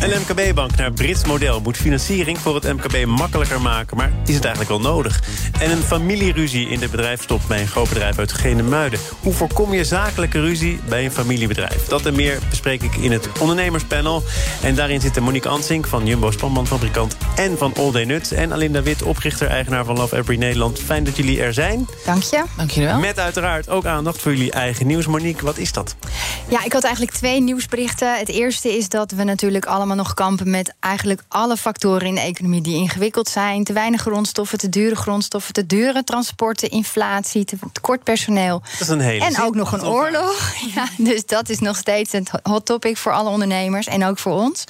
Een MKB-bank naar Brits model moet financiering voor het MKB makkelijker maken, maar is het eigenlijk wel nodig? En een familieruzie in de bedrijfstop bij een groot bedrijf uit Genemuiden. Hoe voorkom je zakelijke ruzie bij een familiebedrijf? Dat en meer bespreek ik in het ondernemerspanel. En daarin zitten Monique Ansink van Jumbo Spanbandfabrikant en van All Day Nuts. En Alinda Wit, oprichter-eigenaar van Love Every Nederland. Fijn dat jullie er zijn. Dank je. Dank je wel. Met uiteraard ook aandacht voor jullie eigen nieuws. Monique, wat is dat? Ja, ik had eigenlijk twee nieuwsberichten. Het eerste is dat we natuurlijk allemaal nog kampen met eigenlijk alle factoren in de economie die ingewikkeld zijn. Te weinig grondstoffen, te dure grondstoffen, te dure transporten, inflatie, te tekort personeel. Dat is een hele En ook nog een oorlog. Ja, dus dat is nog steeds een hot topic voor alle ondernemers en ook voor ons.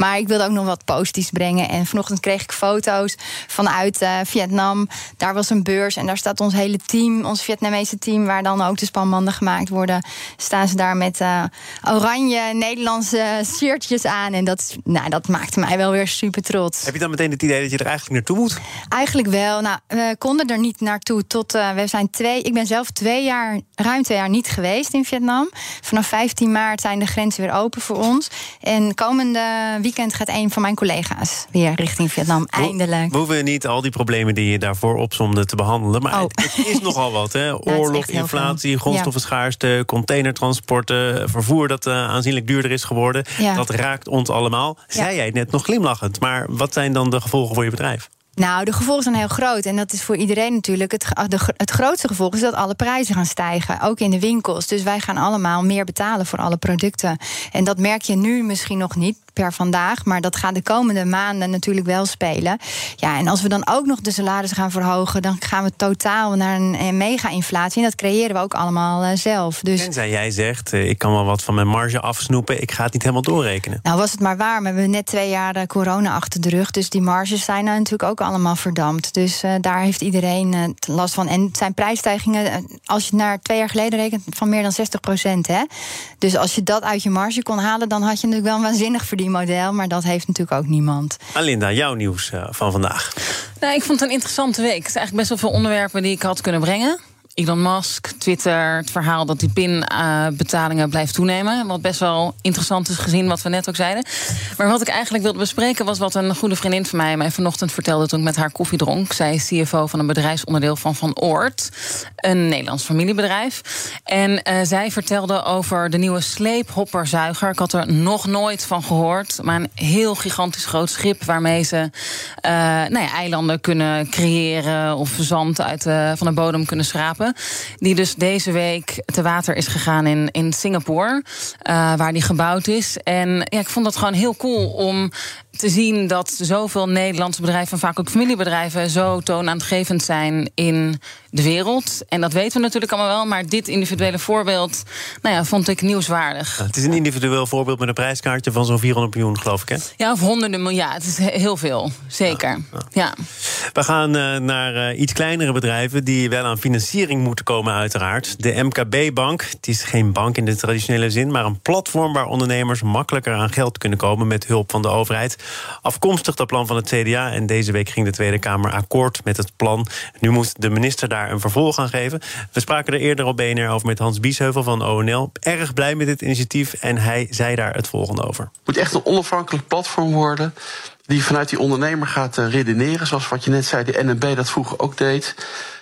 Maar ik wilde ook nog wat positiefs brengen. En vanochtend kreeg ik foto's vanuit eh, Vietnam. Daar was een beurs en daar staat ons hele team, ons Vietnamese team, waar dan ook de spanbanden gemaakt worden. Staan ze daar met eh, oranje Nederlandse shirtjes aan. En dat, nou, dat maakte mij wel weer super trots. Heb je dan meteen het idee dat je er eigenlijk naartoe moet? Eigenlijk wel. Nou, we konden er niet naartoe tot. eh, we zijn twee. Ik ben zelf twee jaar, ruim twee jaar niet geweest in Vietnam. Vanaf 15 maart zijn de grenzen weer open voor ons. En komende weekend gaat een van mijn collega's weer richting Vietnam. Eindelijk. We hoeven niet al die problemen die je daarvoor opzomde te behandelen. Maar Oh. het, het is nogal wat. Hè? is Oorlog, inflatie, grondstoffenschaarste, containertransporten, vervoer dat eh, aanzienlijk duurder is geworden. Ja. Dat raakt ons allemaal. Zei jij net nog glimlachend. Maar wat zijn dan de gevolgen voor je bedrijf? Nou, de gevolgen zijn heel groot. En dat is voor iedereen natuurlijk. Het, de, het grootste gevolg is dat alle prijzen gaan stijgen. Ook in de winkels. Dus wij gaan allemaal meer betalen voor alle producten. En dat merk je nu misschien nog niet per vandaag. Maar dat gaat de komende maanden natuurlijk wel spelen. Ja, en als we dan ook nog de salarissen gaan verhogen. dan gaan we totaal naar een, mega-inflatie. En dat creëren we ook allemaal eh, zelf. Dus. Tenzij jij zegt, eh, ik kan wel wat van mijn marge afsnoepen. Ik ga het niet helemaal doorrekenen. Nou, was het maar waar. Maar we hebben net twee jaar eh, corona achter de rug. Dus die marges zijn nou natuurlijk ook allemaal verdampt. Dus daar heeft iedereen last van. En het zijn prijsstijgingen, als je naar twee jaar geleden rekent, van meer dan 60 procent. Hè? Dus als je dat uit je marge kon halen, dan had je natuurlijk wel een waanzinnig verdienmodel. Maar dat heeft natuurlijk ook niemand. Alinda, jouw nieuws eh, van vandaag. Nou, ik vond het een interessante week. Het is eigenlijk best wel veel onderwerpen die ik had kunnen brengen. Elon Musk, Twitter, het verhaal dat die pinbetalingen blijft toenemen. Wat best wel interessant is gezien wat we net ook zeiden. Maar wat ik eigenlijk wilde bespreken was wat een goede vriendin van mij mij vanochtend vertelde toen ik met haar koffie dronk. Zij is CFO van een bedrijfsonderdeel van Van Oort, een Nederlands familiebedrijf. En eh, zij vertelde over de nieuwe sleephopperzuiger. Ik had er nog nooit van gehoord, maar een heel gigantisch groot schip waarmee ze eh, nou ja, eilanden kunnen creëren of zand uit van de bodem kunnen schrapen. Die dus deze week te water is gegaan in, in Singapore, eh, waar die gebouwd is. En ja, ik vond dat gewoon heel cool om te zien dat zoveel Nederlandse bedrijven, en vaak ook familiebedrijven, zo toonaangevend zijn in de wereld. En dat weten we natuurlijk allemaal wel, maar dit individuele voorbeeld nou ja, vond ik nieuwswaardig. Het is een individueel voorbeeld met een prijskaartje van zo'n 400 miljoen, geloof ik. Hè? Ja, of honderden miljoen. Het is he- heel veel, zeker. Ja. We gaan eh, naar eh, iets kleinere bedrijven die wel aan financiering moeten komen, uiteraard. De MKB-bank. Het is geen bank in de traditionele zin, maar een platform waar ondernemers makkelijker aan geld kunnen komen met hulp van de overheid. Afkomstig dat plan van het CDA. En deze week ging de Tweede Kamer akkoord met het plan. Nu moet de minister daar een vervolg aan geven. We spraken er eerder op BNR over met Hans Biesheuvel van ONL. Erg blij met dit initiatief en hij zei daar het volgende over. Het moet echt een onafhankelijk platform worden. Die vanuit die ondernemer gaat eh, redeneren. Zoals wat je net zei, de NNB dat vroeger ook deed.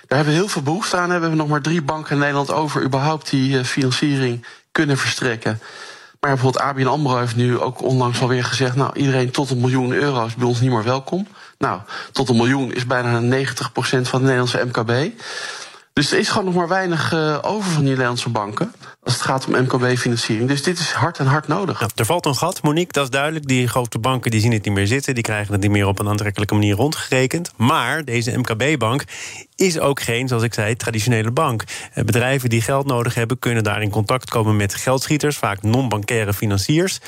Daar hebben we heel veel behoefte aan. Hebben we nog maar drie banken in Nederland over. überhaupt die eh, financiering kunnen verstrekken. Maar bijvoorbeeld ABN AMRO heeft nu ook onlangs alweer gezegd... nou, iedereen tot een miljoen euro is bij ons niet meer welkom. Nou, tot een miljoen is bijna 90% van het Nederlandse MKB. Dus er is gewoon nog maar weinig eh, over van die Nederlandse banken... als het gaat om MKB-financiering. Dus dit is hard en hard nodig. Er valt een gat, Monique, dat is duidelijk. Die grote banken die zien het niet meer zitten. Die krijgen het niet meer op een aantrekkelijke manier rondgerekend. Maar deze MKB-bank is ook geen, zoals ik zei, traditionele bank. Eh, Bedrijven die geld nodig hebben, kunnen daar in contact komen met geldschieters, vaak non-bankaire financiers.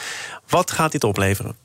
Wat gaat dit opleveren?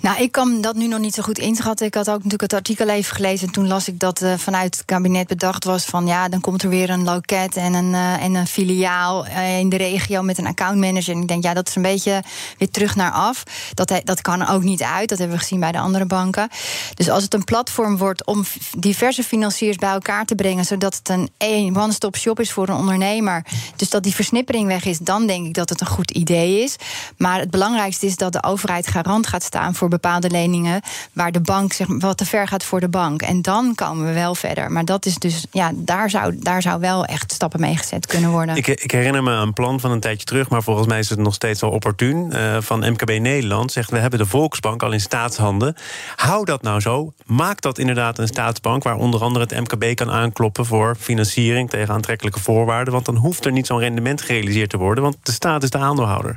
Nou, ik kan dat nu nog niet zo goed inschatten. Ik had ook natuurlijk het artikel even gelezen. En toen las ik dat uh, vanuit het kabinet bedacht was van ja, dan komt er weer een loket en een, uh, en een filiaal uh, in de regio met een accountmanager. En ik denk, ja, dat is een beetje weer terug naar af. Dat, dat kan ook niet uit. Dat hebben we gezien bij de andere banken. Dus als het een platform wordt om diverse financiers bij elkaar te brengen, zodat het een one-stop shop is voor een ondernemer. Dus dat die versnippering weg is, dan denk ik dat het een goed idee is. Maar het belangrijkste is dat de overheid garant gaat staan voor bepaalde leningen waar de bank zeg, wat te ver gaat voor de bank. En dan komen we wel verder. Maar dat is dus, ja, daar zou, daar zou wel echt stappen mee gezet kunnen worden. Ik, ik herinner me een plan van een tijdje terug, maar volgens mij is het nog steeds wel opportun. Uh, van MKB Nederland zegt: we hebben de Volksbank al in staatshanden. Hou dat nou zo. Maak dat inderdaad een staatsbank waar onder andere het MKB kan aankloppen voor financiering tegen aantrekkelijke voorwaarden. Want dan hoeft er niet zo'n rendement gerealiseerd te worden, want de staat is de aandeelhouder.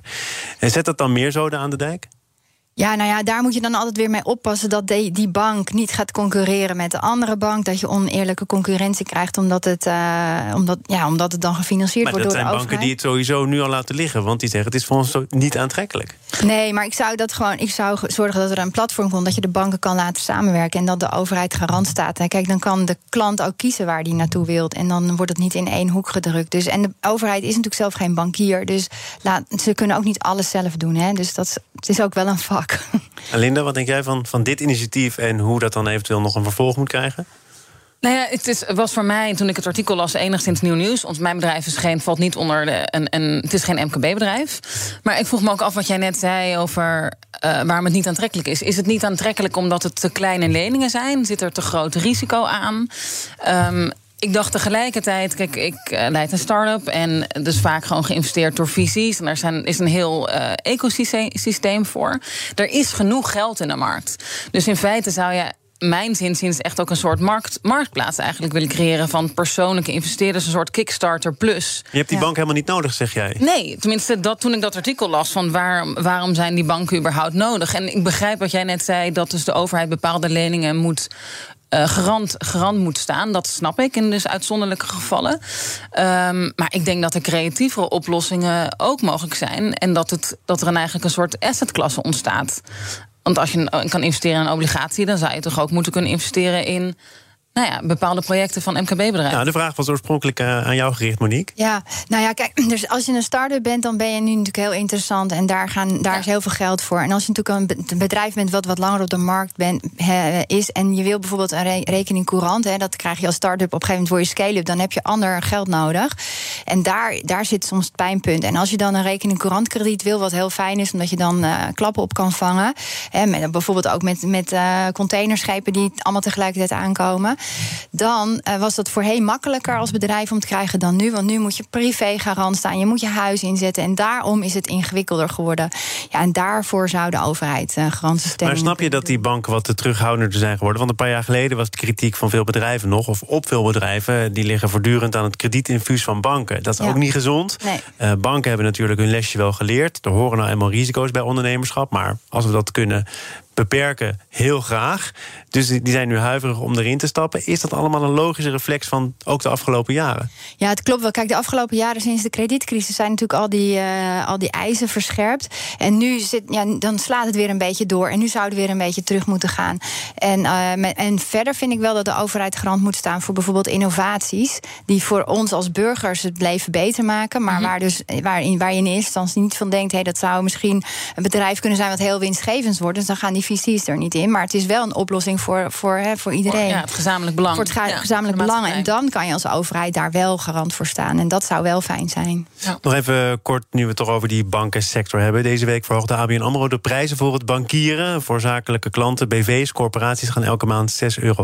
En zet dat dan meer zoden aan de dijk? Ja, nou ja, daar moet je dan altijd weer mee oppassen dat die, die bank niet gaat concurreren met de andere bank. Dat je oneerlijke concurrentie krijgt, omdat het, uh, omdat, ja, omdat het dan gefinancierd wordt door de overheid. dat zijn banken die het sowieso nu al laten liggen, want die zeggen het is voor ons niet aantrekkelijk. Nee, maar ik zou dat gewoon, ik zou zorgen dat er een platform komt dat je de banken kan laten samenwerken en dat de overheid garant staat. En kijk, dan kan de klant ook kiezen waar die naartoe wilt en dan wordt het niet in één hoek gedrukt. Dus en de overheid is natuurlijk zelf geen bankier, dus laat, ze kunnen ook niet alles zelf doen. Hè? Dus dat, het is ook wel een vak. Linda, wat denk jij van, van dit initiatief en hoe dat dan eventueel nog een vervolg moet krijgen? Nou ja, het is, was voor mij, toen ik het artikel las, enigszins nieuw nieuws. Ons mijn bedrijf is geen, valt niet onder de, een, een, het is geen MKB-bedrijf. Maar ik vroeg me ook af wat jij net zei over uh, waarom het niet aantrekkelijk is. Is het niet aantrekkelijk omdat het te kleine leningen zijn? Zit er te groot risico aan? Um, ik dacht tegelijkertijd, kijk, ik uh, leid een start-up en dus vaak gewoon geïnvesteerd door visies. En daar zijn, is een heel uh, ecosysteem voor. Er is genoeg geld in de markt. Dus in feite zou je mijn zinziens echt ook een soort markt, marktplaats eigenlijk willen creëren van persoonlijke investeerders, een soort Kickstarter plus. Je hebt die bank helemaal niet nodig, zeg jij? Nee, tenminste dat, toen ik dat artikel las van waar, waarom zijn die banken überhaupt nodig. En ik begrijp wat jij net zei, dat dus de overheid bepaalde leningen moet uh, garant, moet staan. Dat snap ik in dus uitzonderlijke gevallen. Um, maar ik denk dat er creatievere oplossingen ook mogelijk zijn. En dat, het, dat er een eigenlijk een soort assetklasse ontstaat. Want als je kan investeren in een obligatie, dan zou je toch ook moeten kunnen investeren in nou ja, bepaalde projecten van MKB-bedrijven. Nou, de vraag was oorspronkelijk uh, aan jou gericht, Monique. Ja, nou ja, kijk, dus als je een start-up bent, dan ben je nu natuurlijk heel interessant en daar, gaan, daar ja. is heel veel geld voor. En als je natuurlijk een bedrijf bent wat wat langer op de markt ben, he, is en je wil bijvoorbeeld een re rekening courant, hè, dat krijg je als start-up op een gegeven moment voor je scale-up, dan heb je ander geld nodig. En daar, daar zit soms het pijnpunt. En als je dan een rekening courant krediet wil, wat heel fijn is, omdat je dan uh, klappen op kan vangen, hè, met, bijvoorbeeld ook met, met uh, containerschepen die allemaal tegelijkertijd aankomen dan uh, was dat voorheen makkelijker als bedrijf om te krijgen dan nu. Want nu moet je privé garant staan, je moet je huis inzetten. En daarom is het ingewikkelder geworden. Ja, en daarvoor zou de overheid uh, garantie stellen. Maar snap je dat die banken wat te terughoudender zijn geworden? Want een paar jaar geleden was de kritiek van veel bedrijven nog, of op veel bedrijven, die liggen voortdurend aan het kredietinfuus van banken. Dat is ja. ook niet gezond. Nee. Uh, banken hebben natuurlijk hun lesje wel geleerd. Er horen nou eenmaal risico's bij ondernemerschap. Maar als we dat kunnen beperken, heel graag. Dus die zijn nu huiverig om erin te stappen. Is dat allemaal een logische reflex van ook de afgelopen jaren? Ja, het klopt wel. Kijk, de afgelopen jaren sinds de kredietcrisis zijn natuurlijk al die, uh, al die eisen verscherpt. En nu zit, ja, dan slaat het weer een beetje door. En nu zouden we weer een beetje terug moeten gaan. En, uh, met, en verder vind ik wel dat de overheid garant moet staan voor bijvoorbeeld innovaties. Die voor ons als burgers het leven beter maken. Maar mm -hmm. waar, dus, waar, in, waar je in eerste instantie niet van denkt: hé, hey, dat zou misschien een bedrijf kunnen zijn wat heel winstgevend wordt. Dus dan gaan die visies er niet in. Maar het is wel een oplossing voor, voor, hè, voor iedereen. Ja, het gezamenlijk belang. Voor het ja, gezamenlijk belang. En dan kan je als overheid daar wel garant voor staan. En dat zou wel fijn zijn. Ja. Nog even kort, nu we het toch over die bankensector hebben. Deze week verhoogde ABN AMRO de prijzen voor het bankieren. Voor zakelijke klanten, BV's, corporaties gaan elke maand 6,50 euro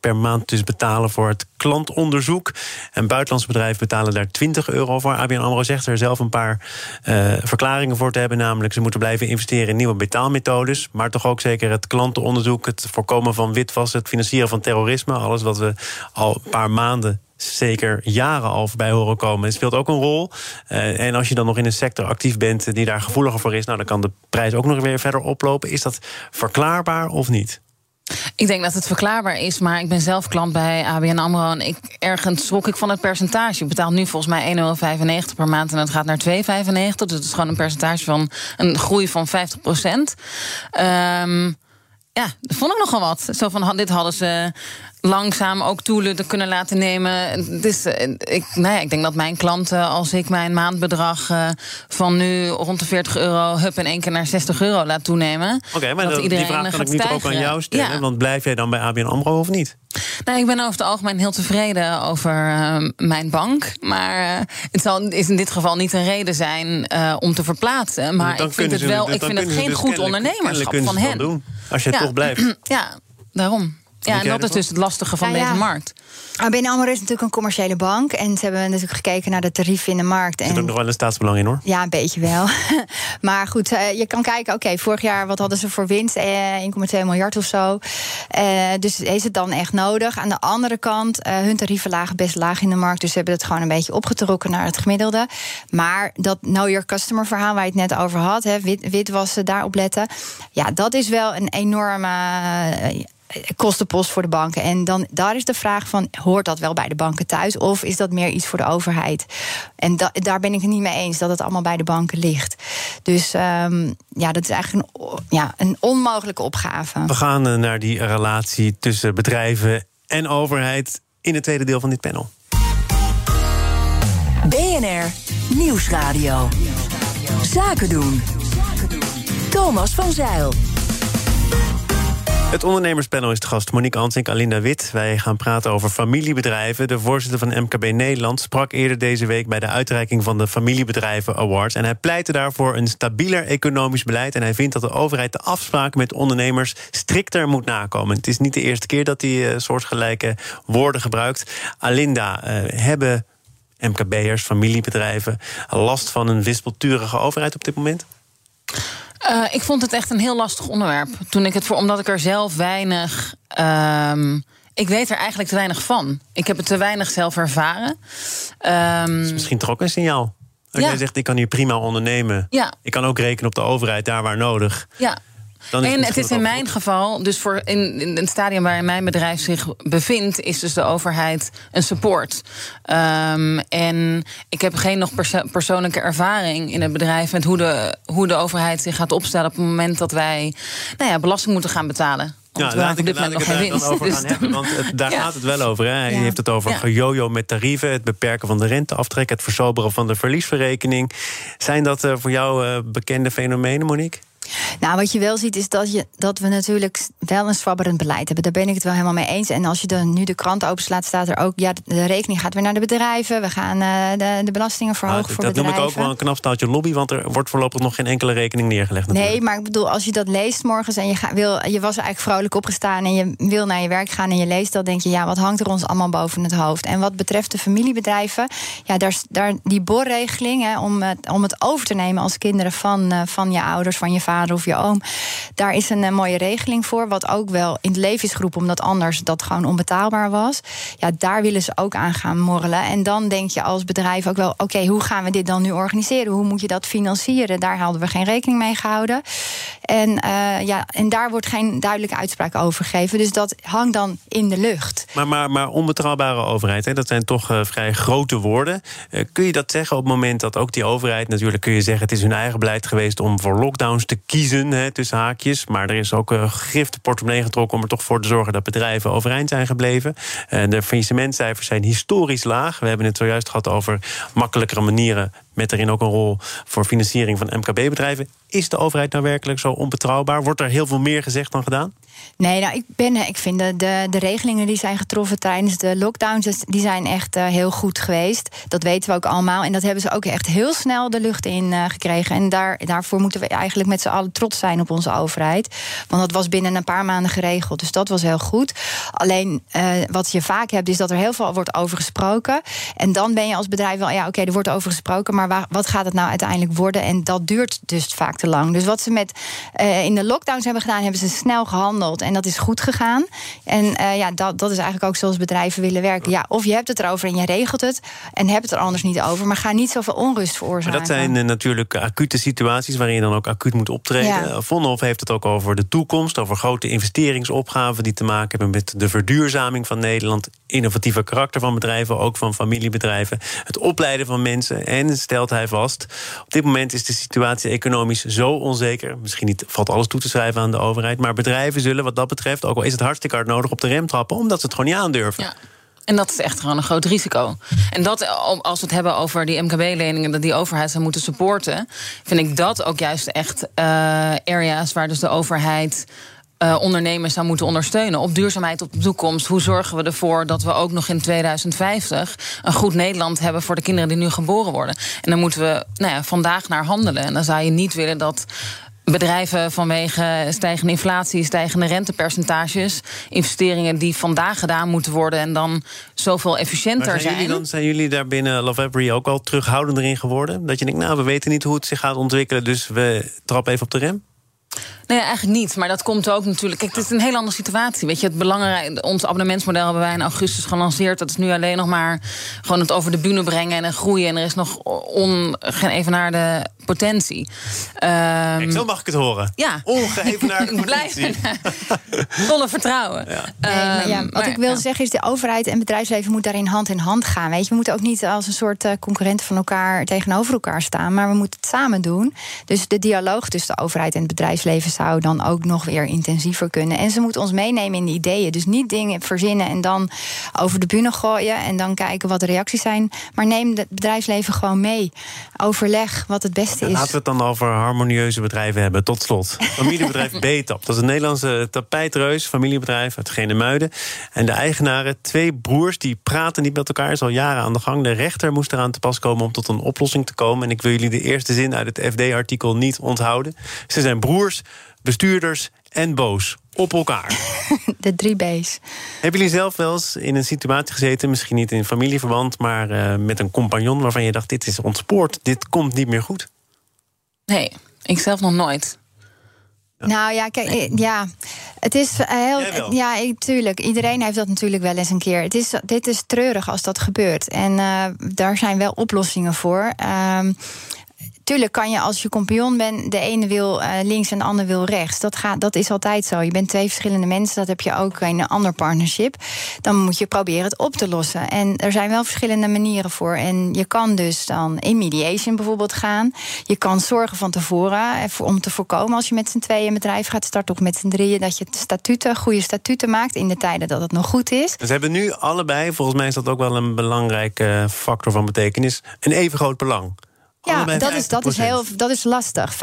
per maand dus betalen voor het klantonderzoek. En buitenlandse bedrijven betalen daar 20 euro voor. ABN AMRO zegt er zelf een paar uh, verklaringen voor te hebben. Namelijk, ze moeten blijven investeren in nieuwe betaalmethodes. Maar toch ook zeker het klantenonderzoek, het voorkomen van witwas, het financieren van terrorisme. Alles wat we al een paar maanden zeker jaren al voorbij horen komen. Het speelt ook een rol. Uh, en als je dan nog in een sector actief bent die daar gevoeliger voor is, nou, dan kan de prijs ook nog weer verder oplopen. Is dat verklaarbaar of niet? Ik denk dat het verklaarbaar is, maar ik ben zelf klant bij ABN AMRO... en ik, ergens schrok ik van het percentage. Ik betaal nu volgens mij 1,95 per maand en het gaat naar 2,95. Dus het is gewoon een percentage van een groei van 50 procent. Um, ja, dat vond ik nogal wat. Zo van, dit hadden ze langzaam ook toelen kunnen laten nemen. Dus, ik, nou ja, ik denk dat mijn klanten, als ik mijn maandbedrag uh, van nu rond de 40 euro, hup in één keer naar 60 euro laat toenemen. Oké, okay, maar dat die vraag kan ik nu ook aan jou stellen. Ja. Want blijf jij dan bij ABN Amro of niet? Nou, ik ben over het algemeen heel tevreden over uh, mijn bank. Maar uh, het zal, is in dit geval niet een reden zijn om te verplaatsen. Maar ik vind het wel. ik vind het geen dus goed ondernemerschap van hen. Doen, als je ja. toch blijft. ja, daarom. Ja, en dat is dus het lastige van deze markt. ABN AMRO is natuurlijk een commerciële bank. En ze hebben natuurlijk gekeken naar de tarieven in de markt. Er zit ook nog wel een staatsbelang in, hoor. Ja, een beetje wel. maar goed, eh, je kan kijken... oké, vorig jaar, wat hadden ze voor winst? 1,2 eh, miljard of zo. Uh, dus is het dan echt nodig? Aan de andere kant, hun tarieven lagen best laag in de markt... dus ze hebben het gewoon een beetje opgetrokken naar het gemiddelde. Maar dat know your customer verhaal waar je het net over had... Hè, wit, witwassen, daarop letten... ja, dat is wel een enorme kostenpost voor de banken. En dan daar is de vraag van, hoort dat wel bij de banken thuis? Of is dat meer iets voor de overheid? En daar ben ik het niet mee eens, dat het allemaal bij de banken ligt. Dus um, ja, dat is eigenlijk een, ja, een onmogelijke opgave. We gaan eh, naar die relatie tussen bedrijven en overheid in het tweede deel van dit panel. BNR Nieuwsradio. Zaken doen. Thomas van Zeil. Het ondernemerspanel is de gast. Monique Ansink, Alinda Wit. Wij gaan praten over familiebedrijven. De voorzitter van MKB Nederland sprak eerder deze week... bij de uitreiking van de Familiebedrijven Awards. En hij pleitte daarvoor een stabieler economisch beleid. En hij vindt dat de overheid de afspraken met ondernemers... strikter moet nakomen. Het is niet de eerste keer dat hij uh, soortgelijke woorden gebruikt. Alinda, uh, hebben MKB'ers, familiebedrijven... last van een wispelturige overheid op dit moment? Uh, ik vond het echt een heel lastig onderwerp. Toen ik het voor, omdat ik er zelf weinig. Um, ik weet er eigenlijk te weinig van. Ik heb het te weinig zelf ervaren. Um, is misschien toch ook een signaal. Als ja. jij zegt, ik kan hier prima ondernemen. Ja. Ik kan ook rekenen op de overheid daar waar nodig. Ja. Dan en het, is in mijn geval, dus voor in, in, het stadium waarin mijn bedrijf zich bevindt, is dus de overheid een support. Um, en ik heb geen nog perso persoonlijke ervaring in het bedrijf met hoe de, hoe de overheid zich gaat opstellen op het moment dat wij nou ja, belasting moeten gaan betalen. Ja, laat ik, laat ik het daar dan over gaan hebben. Want daar gaat het wel over. Hè. Hij heeft het over ja. gejojo met tarieven, het beperken van de renteaftrek, het versoberen van de verliesverrekening. Zijn dat uh, voor jou uh, bekende fenomenen, Monique? Nou, wat je wel ziet is dat, je, dat we natuurlijk wel een zwabberend beleid hebben. Daar ben ik het wel helemaal mee eens. En als je dan nu de krant openslaat, staat er ook... ja, de rekening gaat weer naar de bedrijven. We gaan uh, de, de belastingen verhogen voor dat bedrijven. Dat noem ik ook wel een knap staaltje lobby... want er wordt voorlopig nog geen enkele rekening neergelegd. Natuurlijk. Nee, maar ik bedoel, als je dat leest morgens... en je, ga, wil, je was eigenlijk vrolijk opgestaan... en je wil naar je werk gaan en je leest dat... denk je, ja, wat hangt er ons allemaal boven het hoofd? En wat betreft de familiebedrijven... ja, daar, daar die borregeling hè, om, het, om het over te nemen als kinderen van, uh, van je ouders... van je vader of je oom. Daar is een, eh, mooie regeling voor. Wat ook wel in het leven is geroepen, omdat anders dat gewoon onbetaalbaar was. Ja, daar willen ze ook aan gaan morrelen. En dan denk je als bedrijf ook wel: oké, hoe gaan we dit dan nu organiseren? Hoe moet je dat financieren? Daar hadden we geen rekening mee gehouden. En, uh, ja, en daar wordt geen duidelijke uitspraak over gegeven. Dus dat hangt dan in de lucht. Maar, maar, maar onbetrouwbare overheid, hè, dat zijn toch uh, vrij grote woorden. Uh, kun je dat zeggen op het moment dat ook die overheid, natuurlijk kun je zeggen, het is hun eigen beleid geweest om voor lockdowns te kiezen hè, tussen haakjes. Maar er is ook een grifte portemonnee getrokken om er toch voor te zorgen dat bedrijven overeind zijn gebleven. de faillissementcijfers zijn historisch laag. We hebben het zojuist gehad over makkelijkere manieren met daarin ook een rol voor financiering van MKB-bedrijven. Is de overheid nou werkelijk zo onbetrouwbaar? Wordt er heel veel meer gezegd dan gedaan? Nee, nou, ik, ben, ik vind de, de, de regelingen die zijn getroffen tijdens de lockdowns... Dus die zijn echt uh, heel goed geweest. Dat weten we ook allemaal. En dat hebben ze ook echt heel snel de lucht in uh, gekregen. En daar, daarvoor moeten we eigenlijk met z'n allen trots zijn op onze overheid. Want dat was binnen een paar maanden geregeld. Dus dat was heel goed. Alleen wat je vaak hebt, is dat er heel veel wordt over gesproken. En dan ben je als bedrijf wel... ja, oké, er wordt over gesproken... maar waar, wat gaat het nou uiteindelijk worden? En dat duurt dus vaak te lang. Dus wat ze met uh, in de lockdowns hebben gedaan, hebben ze snel gehandeld. En dat is goed gegaan. En uh, ja, dat, dat is eigenlijk ook zoals bedrijven willen werken. Ja, of je hebt het erover en je regelt het. En hebt het er anders niet over. Maar ga niet zoveel onrust veroorzaken. Maar dat zijn uh, natuurlijk acute situaties waarin je dan ook acuut moet optreden. Ja. Vonhoff heeft het ook over de toekomst, over grote investeringsopgaven die te maken hebben met de verduurzaming van Nederland, innovatieve karakter van bedrijven, ook van familiebedrijven, het opleiden van mensen. En stelt hij vast, op dit moment is de situatie economisch zo onzeker. Misschien niet valt alles toe te schrijven aan de overheid, maar bedrijven zullen wat dat betreft, ook al is het hartstikke hard nodig, op de rem trappen, omdat ze het gewoon niet aandurven. Ja. En dat is echt gewoon een groot risico. En dat, als we het hebben over die MKB-leningen, dat die overheid zou moeten supporten, vind ik dat ook juist echt uh, areas waar dus de overheid. Uh, ondernemers zou moeten ondersteunen op duurzaamheid op de toekomst. Hoe zorgen we ervoor dat we ook nog in 2050 een goed Nederland hebben voor de kinderen die nu geboren worden? En dan moeten we nou ja, vandaag naar handelen. En dan zou je niet willen dat bedrijven vanwege stijgende inflatie, stijgende rentepercentages, investeringen die vandaag gedaan moeten worden en dan zoveel efficiënter zijn. zijn. Jullie dan, zijn jullie daar binnen Love Every ook al terughoudender in geworden? Dat je denkt, nou, we weten niet hoe het zich gaat ontwikkelen, dus we trappen even op de rem? Nee, eigenlijk niet. Maar dat komt ook natuurlijk. Kijk, het is een hele andere situatie. Weet je, het belangrijke, ons abonnementsmodel hebben wij in augustus gelanceerd. Dat is nu alleen nog maar gewoon het over de bühne brengen en groeien. En er is nog on, geen evenaarde potentie. Um, zo mag ik het horen. Ja. Ongeëvenaarde potentie. Volle vertrouwen. Ja. Nee, maar ja, wat maar, ik wil ja. zeggen is, de overheid en bedrijfsleven moeten daarin hand in hand gaan. Weet je, we moeten ook niet als een soort uh, concurrenten van elkaar tegenover elkaar staan. Maar we moeten het samen doen. Dus de dialoog tussen de overheid en het bedrijfsleven zou dan ook nog weer intensiever kunnen. En ze moeten ons meenemen in de ideeën. Dus niet dingen verzinnen en dan over de bühne gooien en dan kijken wat de reacties zijn. Maar neem het bedrijfsleven gewoon mee. Overleg wat het beste is. Laten we het dan over harmonieuze bedrijven hebben. Tot slot. Familiebedrijf Betap. Dat is een Nederlandse tapijtreus, familiebedrijf uit Genemuiden. En de eigenaren, twee broers, die praten niet met elkaar. Is al jaren aan de gang. De rechter moest eraan te pas komen om tot een oplossing te komen. En ik wil jullie de eerste zin uit het FD-artikel niet onthouden. Ze zijn broers, bestuurders en boos op elkaar. De drie B's. Hebben jullie zelf wel eens in een situatie gezeten, misschien niet in familieverband, maar uh, met een compagnon waarvan je dacht: dit is ontspoord, dit komt niet meer goed? Nee, ik zelf nog nooit. Ja. Nou ja, kijk, ja, het is heel. Ja, tuurlijk. Iedereen heeft dat natuurlijk wel eens een keer. Het is, dit is treurig als dat gebeurt. En uh, daar zijn wel oplossingen voor. Uh, Tuurlijk kan je als je compagnon bent, de ene wil uh, links en de ander wil rechts. Dat, gaat, dat is altijd zo. Je bent twee verschillende mensen, dat heb je ook in een ander partnership. Dan moet je proberen het op te lossen. En er zijn wel verschillende manieren voor. En je kan dus dan in mediation bijvoorbeeld gaan. Je kan zorgen van tevoren om te voorkomen als je met z'n tweeën een bedrijf gaat starten of met z'n drieën, dat je statuten, goede statuten maakt in de tijden dat het nog goed is. Ze hebben nu allebei, volgens mij is dat ook wel een belangrijke factor van betekenis, een even groot belang. Ja, dat is, dat, is heel, dat is lastig. 50-50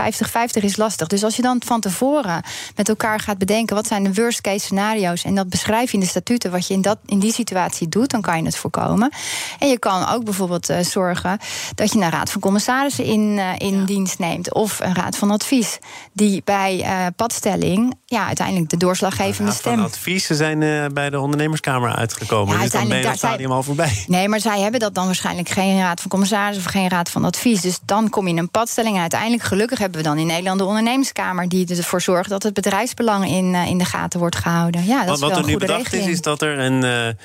is lastig. Dus als je dan van tevoren met elkaar gaat bedenken... wat zijn de worst case scenario's... en dat beschrijf je in de statuten wat je in, dat, in die situatie doet... dan kan je het voorkomen. En je kan ook bijvoorbeeld uh, zorgen... dat je een raad van commissarissen in, uh, in ja. dienst neemt... of een raad van advies... die bij uh, padstelling ja, uiteindelijk de doorslaggevende raad stem... van adviezen zijn bij de ondernemerskamer uitgekomen. Ja, dus dan ben je dat stadium al voorbij. Nee, maar zij hebben dat dan waarschijnlijk geen raad van commissarissen... of geen raad van advies... Dus dan kom je in een padstelling. En uiteindelijk, gelukkig, hebben we dan in Nederland de ondernemerskamer... die ervoor zorgt dat het bedrijfsbelang in, uh, in de gaten wordt gehouden. Ja, dat wat, is wel wat er nu bedacht regeling. is, is dat er een...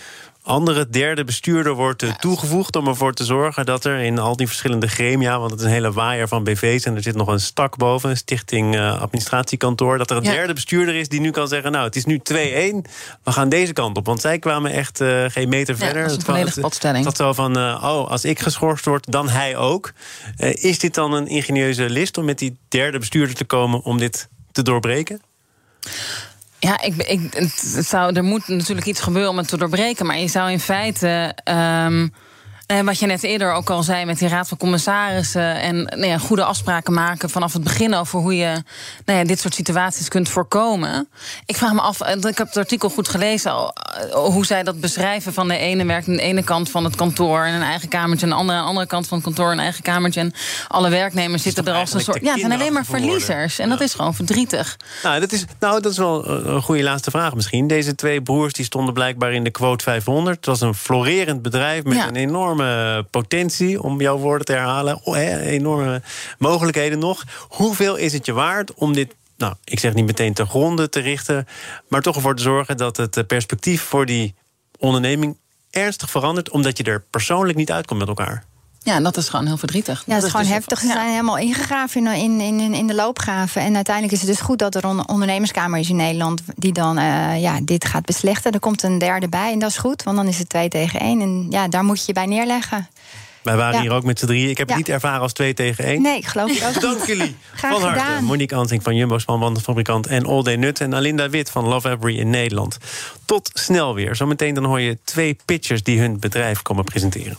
Andere derde bestuurder wordt uh, toegevoegd om ervoor te zorgen dat er in al die verschillende gremia, want het is een hele waaier van BV's en er zit nog een stak boven, een stichting uh, administratiekantoor, dat er een ja. derde bestuurder is die nu kan zeggen: Nou, het is nu 2-1, we gaan deze kant op. Want zij kwamen echt uh, geen meter ja, verder. Dat is een volledige. Dat zo van: Oh, als ik geschorst word, dan hij ook. is dit dan een ingenieuze list om met die derde bestuurder te komen om dit te doorbreken? Ja, ik, ik, het zou, er moet natuurlijk iets gebeuren om het te doorbreken. Maar je zou in feite. Um, en wat je net eerder ook al zei met die raad van commissarissen. En nou ja, goede afspraken maken vanaf het begin over hoe je nou ja, dit soort situaties kunt voorkomen. Ik vraag me af, ik heb het artikel goed gelezen, hoe zij dat beschrijven. Van de ene werkt aan de ene kant van het kantoor en een eigen kamertje. En de andere aan de andere kant van het kantoor een eigen kamertje. En alle werknemers zitten er als een soort. Ja, het zijn alleen maar verliezers. En ja. dat is gewoon verdrietig. Nou dat, is, nou, dat is wel een goede laatste vraag misschien. Deze twee broers die stonden blijkbaar in de quote 500. Het was een florerend bedrijf met een enorme potentie, om jouw woorden te herhalen. Enorme mogelijkheden nog. Hoeveel is het je waard om dit nou, ik zeg niet meteen te gronden te richten, maar toch ervoor te zorgen dat het perspectief voor die onderneming ernstig verandert, omdat je er persoonlijk niet uitkomt met elkaar. Ja, dat is gewoon heel verdrietig. Ja, dat, is gewoon dus heftig. Ze zijn helemaal ingegraven in, in, in, in de loopgraven. En uiteindelijk is het dus goed dat er een ondernemerskamer is in Nederland... die dan uh, ja, dit gaat beslechten. Er komt een derde bij en dat is goed, want dan is het twee tegen één. En ja, daar moet je je bij neerleggen. Wij waren hier ook met z'n drieën. Ik heb het niet ervaren als twee tegen één. Nee, ik geloof het ook Dank jullie. Graag van harte. Monique Ansing van Jumbo Spanbandenfabrikant en All Day Nut. En Alinda Wit van Love Every in Nederland. Tot snel weer. Zometeen dan hoor je twee pitchers die hun bedrijf komen presenteren.